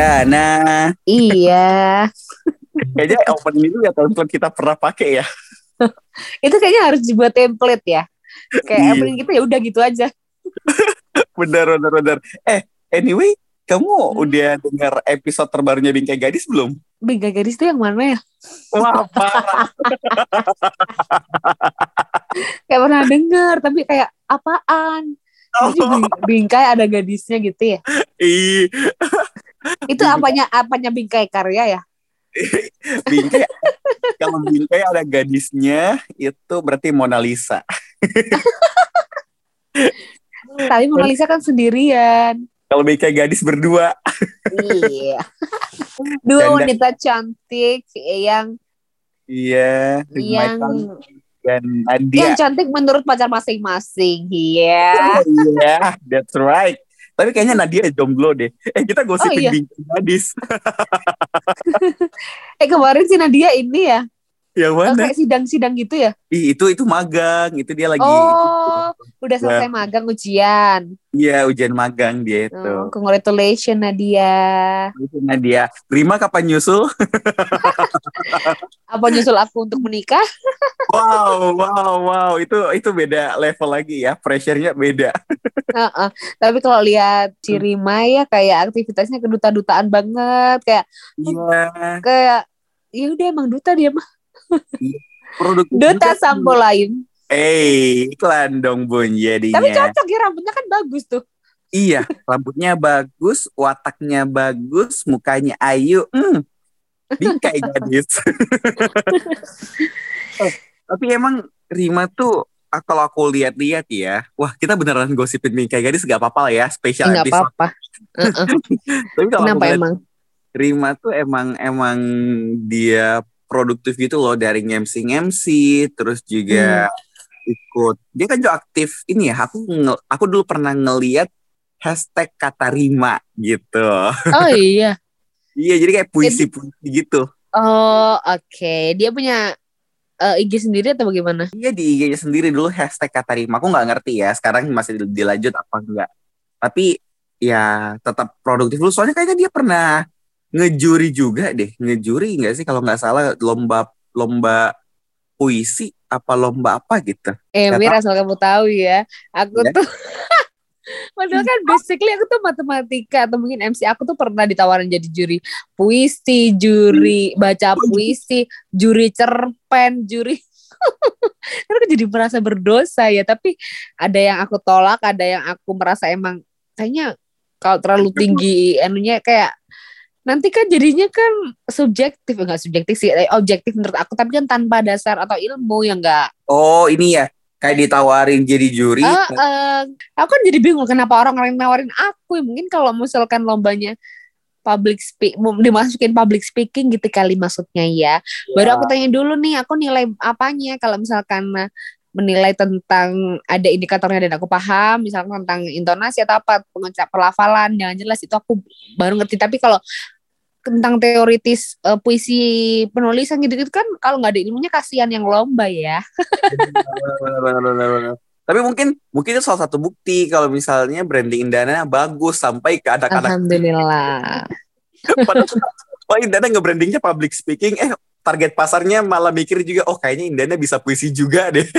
Indana. Iya. Kayaknya opening itu ya template kita pernah pakai ya. itu kayaknya harus dibuat template ya. Kayak Iya. opening kita ya udah gitu aja. Bener, bener, bener. Eh, anyway, kamu Hmm. udah dengar episode terbarunya Bingkai Gadis belum? Bingkai gadis itu yang mana ya? Wah. Kayak pernah denger, tapi kayak apaan? Jadi bing- bingkai ada gadisnya gitu ya. Ih, Itu apanya apanya bingkai karya ya? Bingkai. Kalau Bingkai ada gadisnya, itu berarti Mona Lisa. Tapi Mona Lisa kan sendirian. Kalau Bingkai gadis berdua. Iya. Dua Dan- wanita cantik yang Iya, yang dan Nadia. yang cantik menurut pacar masing-masing. Iya. Iya, that's right. Tapi kayaknya Nadia jomblo deh. Eh, kita gosipin Oh, iya. Gadis. Eh kemarin si Nadia ini ya, Yang eh, mana? kayak sidang-sidang gitu ya. Ih, itu itu magang. Itu dia lagi. Oh, udah selesai magang ujian. Iya, ujian magang dia itu. Oh, congratulations Nadia. Itu Nadia. Rima kapan nyusul? Apa nyusul aku untuk menikah? Wow, wow, wow. Itu itu beda level lagi ya. Pressure-nya beda. Heeh. Tapi kalau lihat si Hmm. Rima ya kayak aktivitasnya keduta-dutaan banget, kayak Iya. kayak ya udah emang duta dia mah. Produktif Duta sampo lain. Eh, iklan dong Bun jadinya. Tapi cocok ya rambutnya kan bagus tuh. Iya, rambutnya bagus, wataknya bagus, mukanya ayu. Hmm. Bingkai gadis. Eh, tapi emang Rima tuh ah, kalau aku lihat-lihat ya, wah kita beneran gosipin Bingkai gadis gak apa-apa lah ya, spesial Enggak episode. apa-apa. Heeh. Tapi kalau Kenapa emang? Rima tuh emang emang dia produktif gitu loh dari MC MC terus juga Hmm. ikut dia kan juga aktif ini ya aku nge- aku dulu pernah ngeliat hashtag kata Rima gitu Oh iya. Iya jadi kayak puisi puisi gitu. Oh oke. Dia punya eh, IG sendiri atau bagaimana? iya di IG-nya sendiri dulu hashtag kata Rima aku nggak ngerti ya sekarang masih dil- dilanjut apa enggak. Tapi ya tetap produktif dulu. Soalnya kayaknya dia pernah ngejuri juga deh. Ngejuri nggak sih? Kalau nggak salah lomba lomba puisi apa lomba apa gitu. Eh Mir asal kamu tahu ya, aku Ya. tuh Padahal kan basically aku tuh matematika atau mungkin MC aku tuh pernah ditawarin jadi juri puisi, juri baca puisi, juri cerpen, juri Karena aku jadi merasa berdosa ya, tapi ada yang aku tolak, ada yang aku merasa emang kayaknya kalau terlalu tinggi anunya kayak nanti kan jadinya kan subjektif. Enggak subjektif sih eh, objektif menurut aku. Tapi kan tanpa dasar atau ilmu yang enggak oh ini ya kayak ditawarin jadi juri. Eh, eh, aku kan jadi bingung kenapa orang orang nawarin aku. Mungkin kalau misalkan lombanya public speak dimasukin public speaking gitu kali maksudnya ya. Baru aku tanya dulu nih aku nilai apanya? Kalau misalkan eh, menilai tentang ada indikatornya dan aku paham misalkan tentang intonasi atau apa pengucap pelafalan yang jelas itu aku baru ngerti. Tapi kalau tentang teoritis eh, puisi penulisan gitu-gitu kan kalau nggak ada ilmunya kasihan yang lomba ya Benar, benar, benar, benar. tapi mungkin mungkin itu salah satu bukti kalau misalnya branding Indana bagus sampai ke anak-anak alhamdulillah Padahal oh Indana nge-brandingnya public speaking, eh target pasarnya malah mikir juga, oh kayaknya Indana bisa puisi juga deh.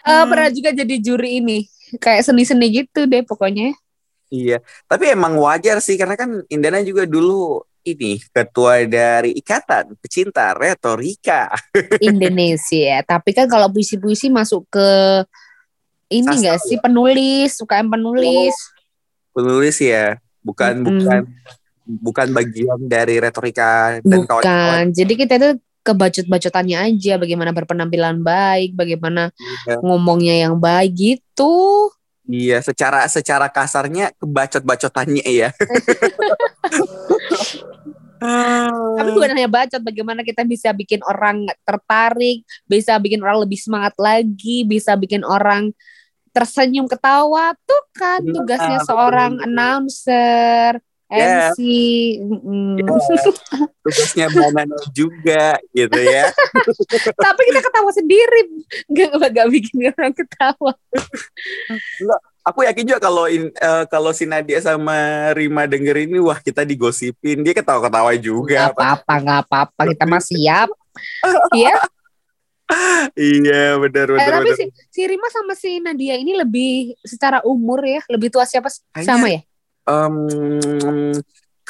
Eh, pernah juga jadi juri ini kayak seni-seni gitu deh pokoknya iya, tapi emang wajar sih karena kan Indana juga dulu ini ketua dari Ikatan Pecinta Retorika. Indonesia tapi kan kalau puisi-puisi masuk ke ini enggak sih penulis UKM penulis Penulis ya, bukan Mm-mm. bukan bukan bagian dari retorika dan kawan-kawan. bukan jadi kita tuh kebacot-bacotannya aja bagaimana berpenampilan baik bagaimana Iya. ngomongnya yang baik gitu Iya, secara secara kasarnya kebacot-bacotannya ya. tapi bukan hanya bacot bagaimana kita bisa bikin orang tertarik bisa bikin orang lebih semangat lagi bisa bikin orang tersenyum ketawa. Tuh kan Benar, tugasnya seorang announcer Ya. MC. mm. Tugasnya banana juga gitu ya. Tapi kita ketawa sendiri. Gak, gak bikin orang ketawa. Aku yakin juga kalau in- eh, kalau si Nadia sama Rima denger ini wah kita digosipin dia ketawa-ketawa juga. Gak apa-apa, gak apa-apa. Kita mah siap. Iya. iya benar Eh, benar tapi benar. si, si Rima sama si Nadia ini lebih secara umur ya, lebih tua siapa? Kayaknya- Sama ya? Em,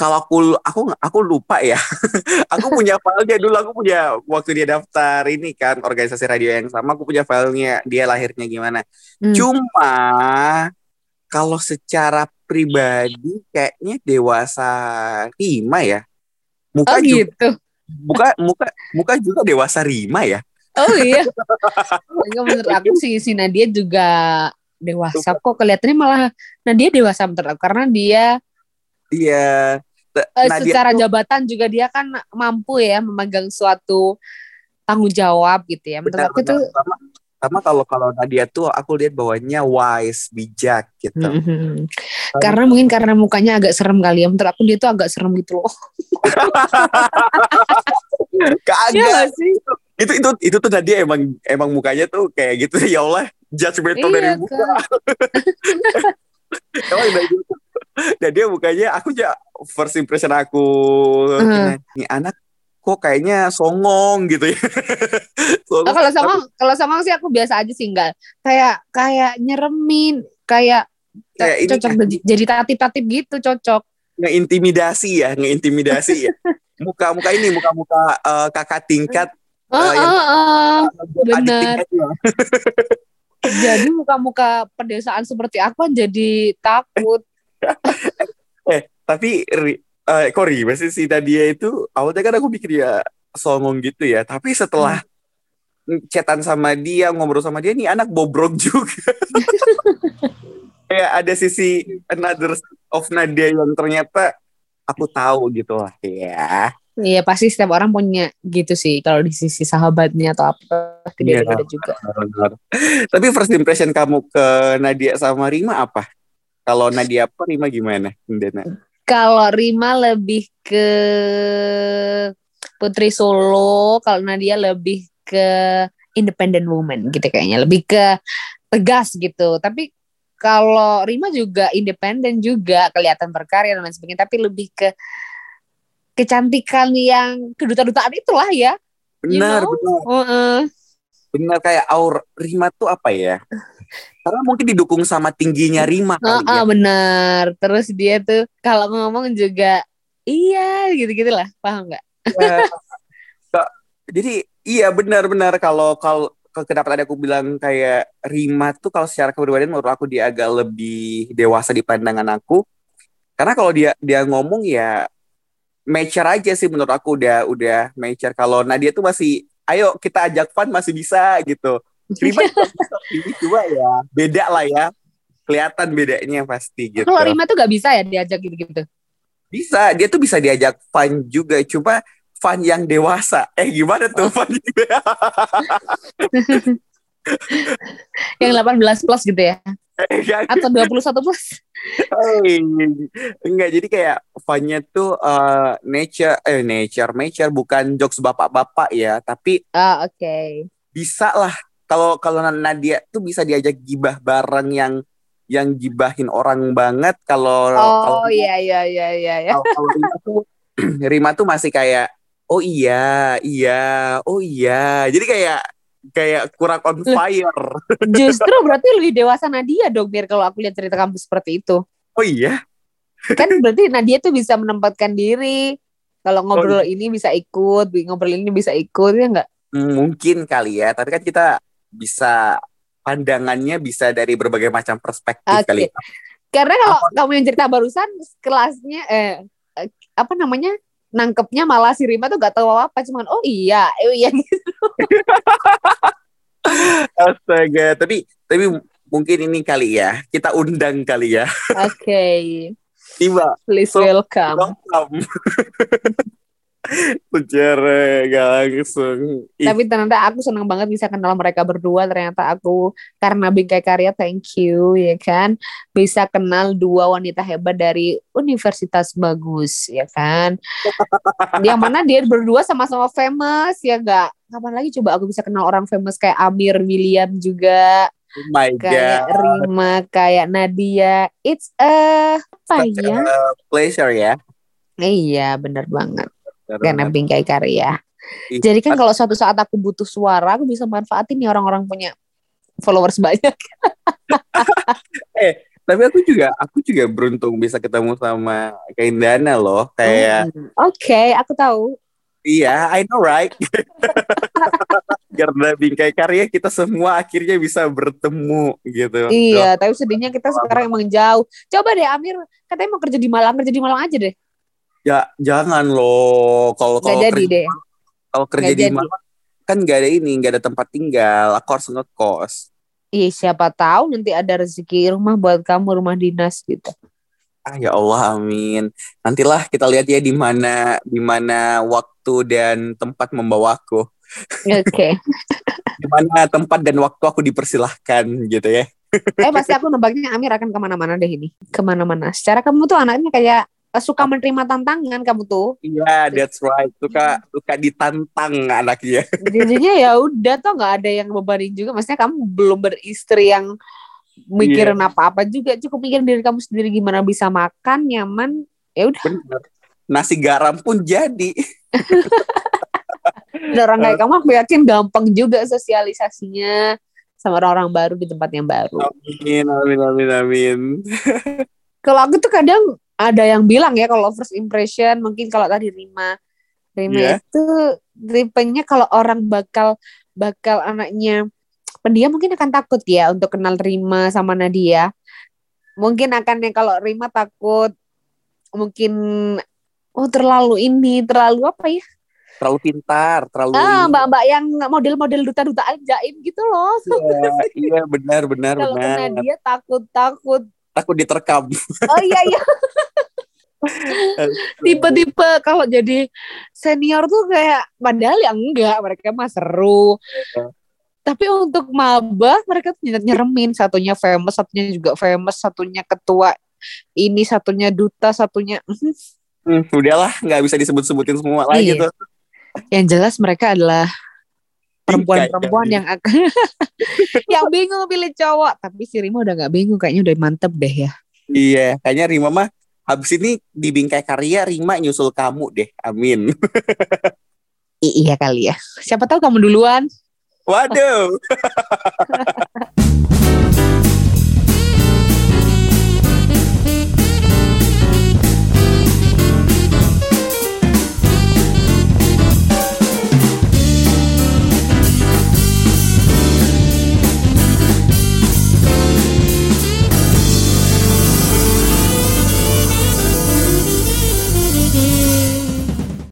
kalau aku aku aku lupa ya. aku punya filenya dulu aku punya waktu dia daftar ini kan organisasi radio yang sama aku punya filenya dia lahirnya gimana. Hmm. Cuma kalau secara pribadi kayaknya dewasa Rima ya. Muka Oh juga gitu. muka muka muka juga dewasa Rima ya. Oh iya. Enggak menurut aku sih si Nadia juga dewasa kok kelihatannya malah Nadia dewasa menurut aku karena dia Iya. Te- eh, Nadia secara tuh- jabatan juga dia kan mampu ya memegang suatu tanggung jawab gitu ya. Menurut benar, aku benar. tuh sama, sama kalau kalau Nadia tuh aku lihat bawahnya wise, bijak gitu. Mhm. karena mungkin karena mukanya agak serem kali ya. Menurut aku dia tuh agak serem gitu loh. Iya Kagak. nggak sih? itu itu itu tuh Nadia emang emang mukanya tuh kayak gitu ya Allah judgmental dari Iya muka kan. emang dari gitu. Nadia mukanya aku ya first impression aku Hmm. ini anak kok kayaknya songong gitu ya Oh, Songong, kalau tapi- sama kalau sama sih aku biasa aja sih enggak. Kayak kayak nyeremin, kayak Kayak ini cocok kan. jadi- tatip-tatip gitu cocok. ngeintimidasi ya ngeintimidasi ya muka muka ini muka muka eh, kakak tingkat Oh, Eh, yang- oh, oh. Benar. Jadi muka-muka pedesaan seperti aku jadi takut. tapi ri, eh, kok Rima sih si Nadia itu? Awalnya kan aku pikir ya songong gitu ya tapi setelah chatan sama dia ngobrol sama dia nih anak bobrok juga. Kayak ada sisi another of Nadia yang ternyata aku tahu gitu lah ya Iya pasti setiap orang punya gitu sih kalau di sisi sahabatnya atau apa tidak Iya. ada juga. Tapi first impression kamu ke Nadia sama Rima apa kalau Nadia apa Rima gimana Dena? Kalau Rima lebih ke Putri Solo, kalau Nadia lebih ke independent woman gitu kayaknya, lebih ke tegas gitu. Tapi kalau Rima juga independen juga kelihatan berkarya dan sebagainya, tapi lebih ke kecantikan yang keduta-dutaan itulah ya. You benar know? benar Heeh. benar kayak aur Rima tuh apa ya karena mungkin didukung sama tingginya Rima kali Heeh, ya benar. Terus dia tuh kalau ngomong juga iya gitu-gitu lah, paham nggak? Kak, jadi iya benar-benar kalau kalau ke- kenapa tadi aku bilang kayak Rima tuh kalau secara kepribadian menurut aku dia agak lebih dewasa di pandangan aku. Karena kalau dia dia ngomong ya mature aja sih menurut aku udah udah mature. Kalau Nadia tuh masih ayo kita ajak fun masih bisa gitu. Rima sih, cuma ya beda lah ya. Kelihatan bedanya pasti gitu. Kalau Rima tuh gak bisa ya diajak gitu-gitu. Bisa, dia tuh bisa diajak fun juga, cuma fun yang dewasa. Eh gimana tuh fun juga? Yang 18 plus gitu ya. Enggak, Atau 21 plus. Enggak, jadi kayak funnya tuh eh, nature, eh nature, nature bukan jokes bapak-bapak ya, tapi Ah, oke. bisa lah. Kalau kalau Nadia tuh bisa diajak gibah bareng yang yang gibahin orang banget. Kalau kalau Oh iya iya iya iya ya. kalau kalau Rima tuh Rima tuh masih kayak oh iya iya oh iya jadi kayak kayak kurang on fire Justru berarti lebih dewasa Nadia dong biar kalau aku lihat cerita kamu seperti itu. oh iya Kan berarti Nadia tuh bisa menempatkan diri. Kalau ngobrol ini bisa ikut, ngobrol ini bisa ikut ya enggak? Mungkin kali ya tapi kan kita bisa pandangannya bisa dari berbagai macam perspektif Oke. kali Karena kalau kamu yang cerita barusan kelasnya eh eh, apa namanya? Nangkepnya malah si Rima tuh gak tahu apa cuman oh iya oh iya gitu. astaga tapi tapi mungkin ini kali ya kita undang kali ya Oke, tiba please So, welcome. welcome secara gak langsung Tapi ternyata aku senang banget bisa kenal mereka berdua. Ternyata aku karena bingkai karya thank you ya kan bisa kenal dua wanita hebat dari universitas bagus ya kan. Yang mana dia berdua sama-sama famous ya gak. Kapan lagi coba aku bisa kenal orang famous kayak Amir William juga, oh my kayak god Rima, kayak Nadia. It's a apa Such ya? a pleasure ya Iya bener banget karena bingkai karya. Ih, Jadi kan kalau suatu saat aku butuh suara, aku bisa manfaatin nih orang-orang punya followers banyak. tapi aku juga aku juga beruntung bisa ketemu sama kayak Indana loh kayak Hmm, Oke, aku tahu. iya I know right karena bingkai karya kita semua akhirnya bisa bertemu gitu Iya, tapi sedihnya kita sekarang emang jauh. Coba deh Amir, katanya mau kerja di Malang, kerja di Malang aja deh. Ya jangan loh kalau Gak kalau jadi kerja, deh. kalau kerja di. Malang kan nggak ada ini nggak ada tempat tinggal aku harus ngekos Iya, siapa tahu nanti ada rezeki rumah buat kamu, rumah dinas gitu. ah ya Allah amin nantilah kita lihat ya di mana di mana waktu dan tempat membawaku Oke. di mana tempat dan waktu aku dipersilahkan gitu ya eh pasti aku nebaknya Amir akan ke mana-mana deh ini. Ke mana-mana. Secara kamu tuh anaknya kayak suka menerima tantangan kamu tuh. Iya, that's right. Suka suka ditantang anaknya. jadinya ya udah tuh nggak ada yang bebanin juga maksudnya kamu belum beristri yang mikirin apa-apa juga cukup mikirin diri kamu sendiri gimana bisa makan nyaman ya udah. Nasi garam pun jadi. Dan orang kayak kamu aku yakin gampang juga sosialisasinya sama orang-orang baru di tempat yang baru Amin, amin, amin, amin. kalau aku tuh kadang ada yang bilang ya kalau first impression mungkin kalau tadi Rima. Rima Iya. itu tipenya kalau orang bakal bakal anaknya pendiam mungkin akan takut ya untuk kenal Rima sama Nadia. Mungkin akan yang kalau Rima takut mungkin oh terlalu ini terlalu apa ya? Terlalu pintar, terlalu ah mbak-mbak yang model-model duta-duta jaim gitu loh. Iya, iya, benar, benar, kalau benar. Nadia takut takut Takut diterkam. oh iya iya tipe-tipe kalau jadi senior tuh kayak padahal ya enggak mereka mah seru Iya. tapi untuk maba mereka tuh nyer- nyeremin satunya famous satunya juga famous satunya ketua ini satunya duta satunya. Hmm, udahlah, nggak bisa disebut-sebutin semua lagi Iya. tuh. yang jelas mereka adalah perempuan-perempuan yang akan yang bingung pilih cowok tapi si Rima udah nggak bingung kayaknya udah mantep deh ya Iya, kayaknya Rima mah habis ini di bingkai karya Rima nyusul kamu deh. Amin. I- iya kali ya siapa tahu kamu duluan Waduh.